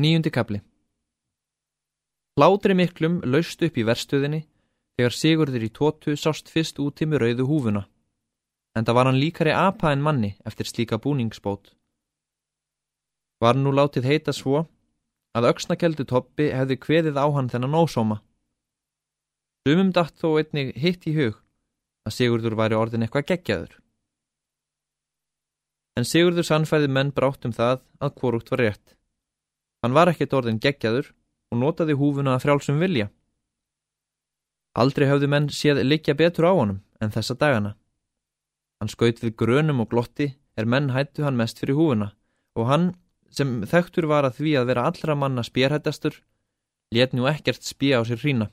Níundi kapli Hlátri miklum laust upp í verstöðinni þegar Sigurður í tótu sást fyrst úti með rauðu húfuna. En það var hann líkari apa en manni eftir slíka búningsbót. Var nú látið heita svo að auksnakeldu toppi hefði kveðið á hann þennan ósóma. Sumum datt þó einnig hitt í hug að Sigurður væri orðin eitthvað geggjaður. En Sigurður sannfæði menn brátt um það að hvorugt var rétt. Hann var ekkert orðin geggjaður og notaði húfuna að frjálsum vilja. Aldrei hafði menn séð likja betur á honum en þessa dagana. Hann skaut við grönum og glotti er menn hættu hann mest fyrir húfuna og hann, sem þekktur var að því að vera allra manna spjærhættastur, let nú ekkert spja á sér hrína.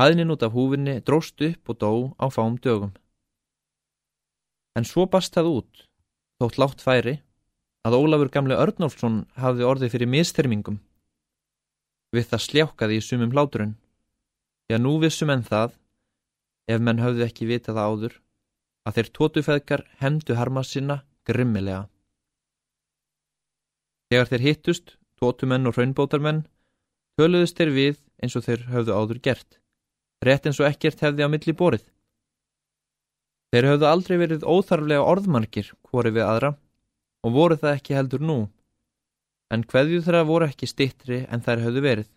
Hæðnin út af húfinni dróst upp og dó á fám dögum. En svo bast það út, þótt látt færi, að Ólafur gamle Örnólfsson hafði orðið fyrir misthermingum. Við það sljákaði í sumum hláturinn. Já, nú vissum enn það, ef menn höfðu ekki vitað áður, að þeir tótufeðkar hemdu harma sinna grimmilega. Þegar þeir hittust, tótumenn og raunbótarmenn, töluðust þeir við eins og þeir höfðu áður gert rétt eins og ekkert hefði á milli borið. Þeir höfðu aldrei verið óþarflega orðmarkir hvori við aðra og voru það ekki heldur nú, en hverju þeirra voru ekki stittri en þær höfðu verið.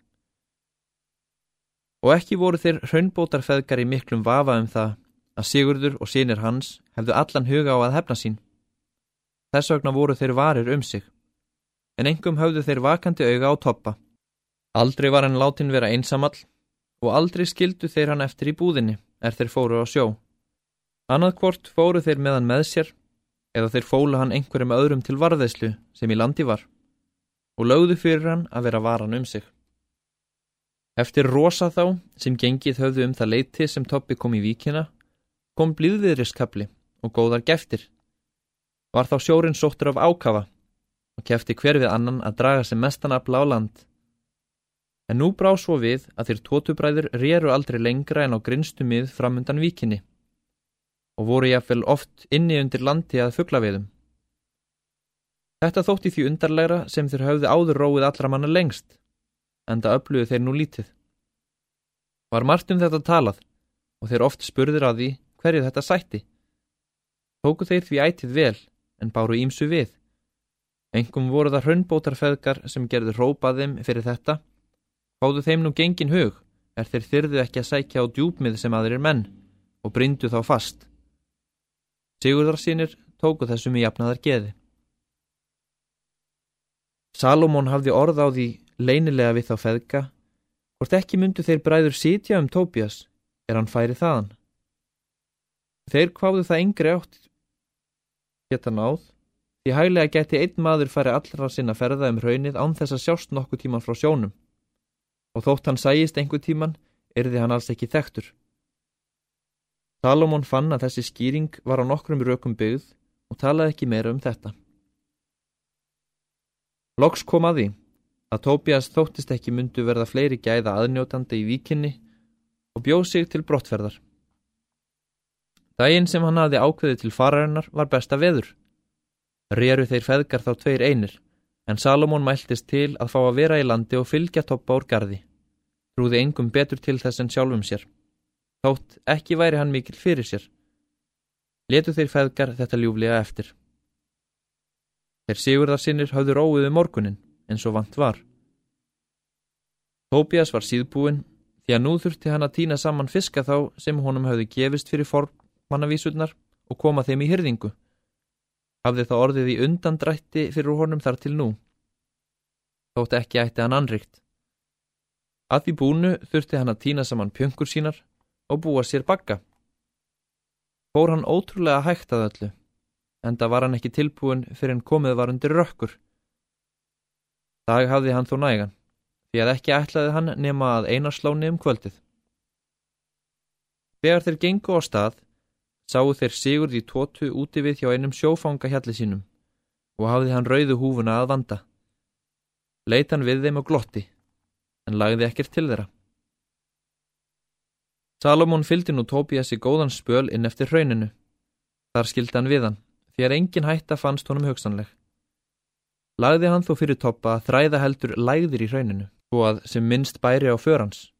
Og ekki voru þeir hraunbótarfeðgar í miklum vafa um það að Sigurdur og sínir hans hefðu allan huga á að hefna sín. Þess vegna voru þeir varir um sig, en engum höfðu þeir vakandi auga á toppa. Aldrei var hann látin vera einsamall og aldrei skildu þeir hann eftir í búðinni er þeir fóru á sjó. Annað hvort fóru þeir með hann með sér eða þeir fólu hann einhverjum öðrum til varðeislu sem í landi var og lögðu fyrir hann að vera varan um sig. Eftir rosa þá sem gengið höfðu um það leiti sem Toppi kom í víkina kom blíðviðriskabli og góðar geftir. Var þá sjórin sóttur af ákafa og kefti hver við annan að draga sem mestan afla á land En nú brá svo við að þeir tótubræður réru aldrei lengra en á grinstu mið framundan víkinni og voru jáfnvel oft inni undir landi að fuggla viðum. Þetta þótti því undarlegra sem þeir höfðu áður róið allra manna lengst, en það öfluðu þeir nú lítið. Var margt um þetta talað og þeir oft spurðir að því hverju þetta sætti. Tóku þeir því ætið vel en báru ímsu við. Engum voru það hraunbótarfeðgar sem gerði rópaðum fyrir þetta Fáðu þeim nú gengin hug, er þeir þyrðu ekki að sækja á djúpmið sem aðrir menn og brindu þá fast. Sigurðarsýnir tóku þessum í jafnaðar geði. Salomón hafði orð á því leinilega við þá feðka, hvort ekki myndu þeir bræður sítja um Tópias, er hann færi þaðan. Þeir kváðu það yngri átt geta náð, því hæglega geti einn maður færi allra sinna ferða um raunnið án þess að sjást nokkuð tíman frá sjónum og þótt hann sæjist einhver tíman, erði hann alls ekki þektur. Salomón fann að þessi skýring var á nokkrum rökum byggð og talaði ekki meira um þetta. Loks kom að því að Tóbias þóttist ekki myndu verða fleiri gæða aðnjótandi í víkinni og bjóð sig til brottferðar. Dægin sem hann hafði ákveði til fararinnar var besta veður. Rýru þeir feðgar þá tveir einir en Salomón mæltist til að fá að vera í landi og fylgja toppa úr gardi. Trúði engum betur til þess en sjálfum sér. Þótt ekki væri hann mikil fyrir sér. Letu þeir feðgar þetta ljúflega eftir. Þeir sigurðarsinnir hafðu róið um morgunin, eins og vant var. Tóbias var síðbúin, því að nú þurfti hann að týna saman fiska þá sem honum hafði gefist fyrir formannavísurnar og koma þeim í hyrðingu hafði það orðið í undandrætti fyrir honum þar til nú. Þótt ekki ætti hann anrikt. Að því búnu þurfti hann að týna saman pjöngur sínar og búa sér bakka. Fór hann ótrúlega hægt að öllu, en það var hann ekki tilbúin fyrir en komið var undir rökkur. Dag hafði hann þó nægan, því að ekki ætlaði hann nema að einarsláni um kvöldið. Þegar þeir gengu á stað, sáu þeir Sigurd í tótu úti við hjá einum sjófangahjalli sínum og hafði hann rauðu húfuna að vanda. Leit hann við þeim og glotti, en lagði ekkert til þeirra. Salomón fylgdi nú Tóbias í góðan spöl inn eftir hrauninu. Þar skildi hann við hann, því að engin hætta fannst honum hugsanleg. lagði hann þó fyrir toppa að þræða heldur lægðir í hrauninu, svo að sem minnst bæri á förans,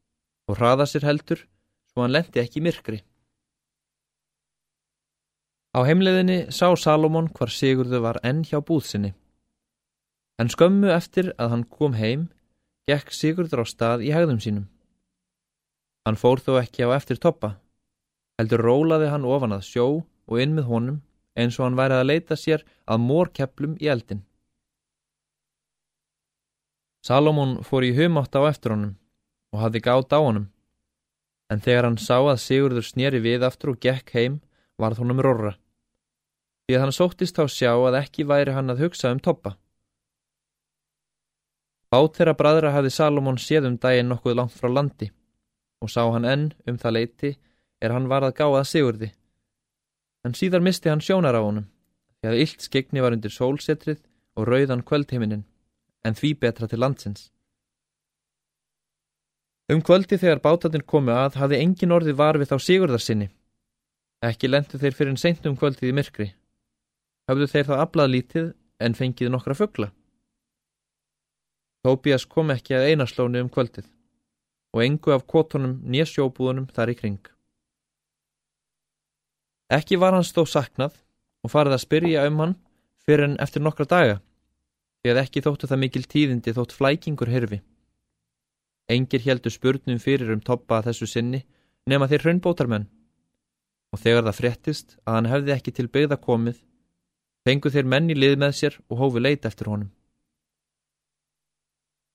og hraða sér heldur, svo hann lendi ekki myrkri. Á heimleðinni sá Salomon hvar Sigurðu var enn hjá búðsinni. En skömmu eftir að hann kom heim, gekk Sigurður á stað í hegðum sínum. Hann fór þó ekki á eftir toppa, heldur rólaði hann ofan að sjó og inn með honum eins og hann værið að leita sér að mórkeplum í eldin. Salomon fór í humátt á eftir honum og hafði gátt á honum, en þegar hann sá að Sigurður snýri við aftur og gekk heim, varð honum rorra því að hann sóttist á sjá að ekki væri hann að hugsa um toppa. Bát þeirra bræðra hafði Salomón séð um daginn nokkuð langt frá landi og sá hann enn um það leiti er hann var að gá að sigurði. En síðar misti hann sjónar á honum því að illt skegni var undir sólsetrið og rauðan kvöldheiminin en því betra til landsins. Um kvöldi þegar bátatinn komu að hafði engin orði var við þá sigurðarsinni. Ekki lendu þeir fyrir en seint um kvöldið í myrkri hafðu þeir þá aflað lítið en fengið nokkra fuggla. Tóbías kom ekki að einaslónu um kvöldið og engu af kvotunum nésjóbúðunum þar í kring. Ekki var hans þó saknað og farið að spyrja um hann fyrir en eftir nokkra daga því að ekki þóttu það mikil tíðindi þótt flækingur hirfi. Engir heldur spurnum fyrir um toppa þessu sinni nema þeir hraunbótarmenn og þegar það fréttist að hann hefði ekki til byggða komið Fengu þeir menni lið með sér og hófu leit eftir honum.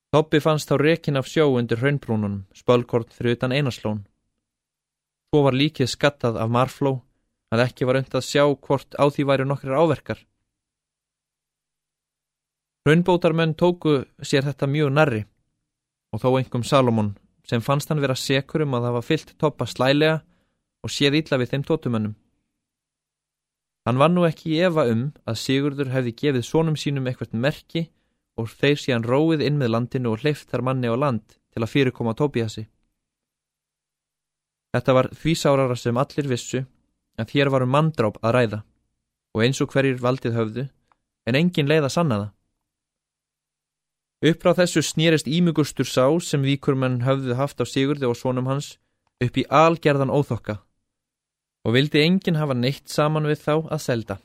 Toppi fannst þá rekin af sjó undir hraunbrúnunum, spölkort fyrir utan einaslón. Svo var líkið skattað af marfló að ekki var unnt að sjá hvort á því væri nokkrir áverkar. Hraunbótarmenn tóku sér þetta mjög nærri og þó engum Salomon sem fannst hann vera sekur um að var fyllt toppa slælega og séð ítla við þeim tótumönnum. Hann var nú ekki í efa um að Sigurdur hefði gefið sónum sínum eitthvað merki og þeir síðan róið inn með landinu og hleyft þar manni á land til að fyrirkoma Tóbíasi. Þetta var því sárara sem allir vissu að hér varum manndráp að ræða og eins og hverjir valdið höfðu en engin leið að sanna það. Uppráð þessu snýrist ímugustur sá sem víkurmenn höfðu haft á Sigurdi og sónum hans upp í algerðan óþokka og vildi enginn hafa neitt saman við þá að selda.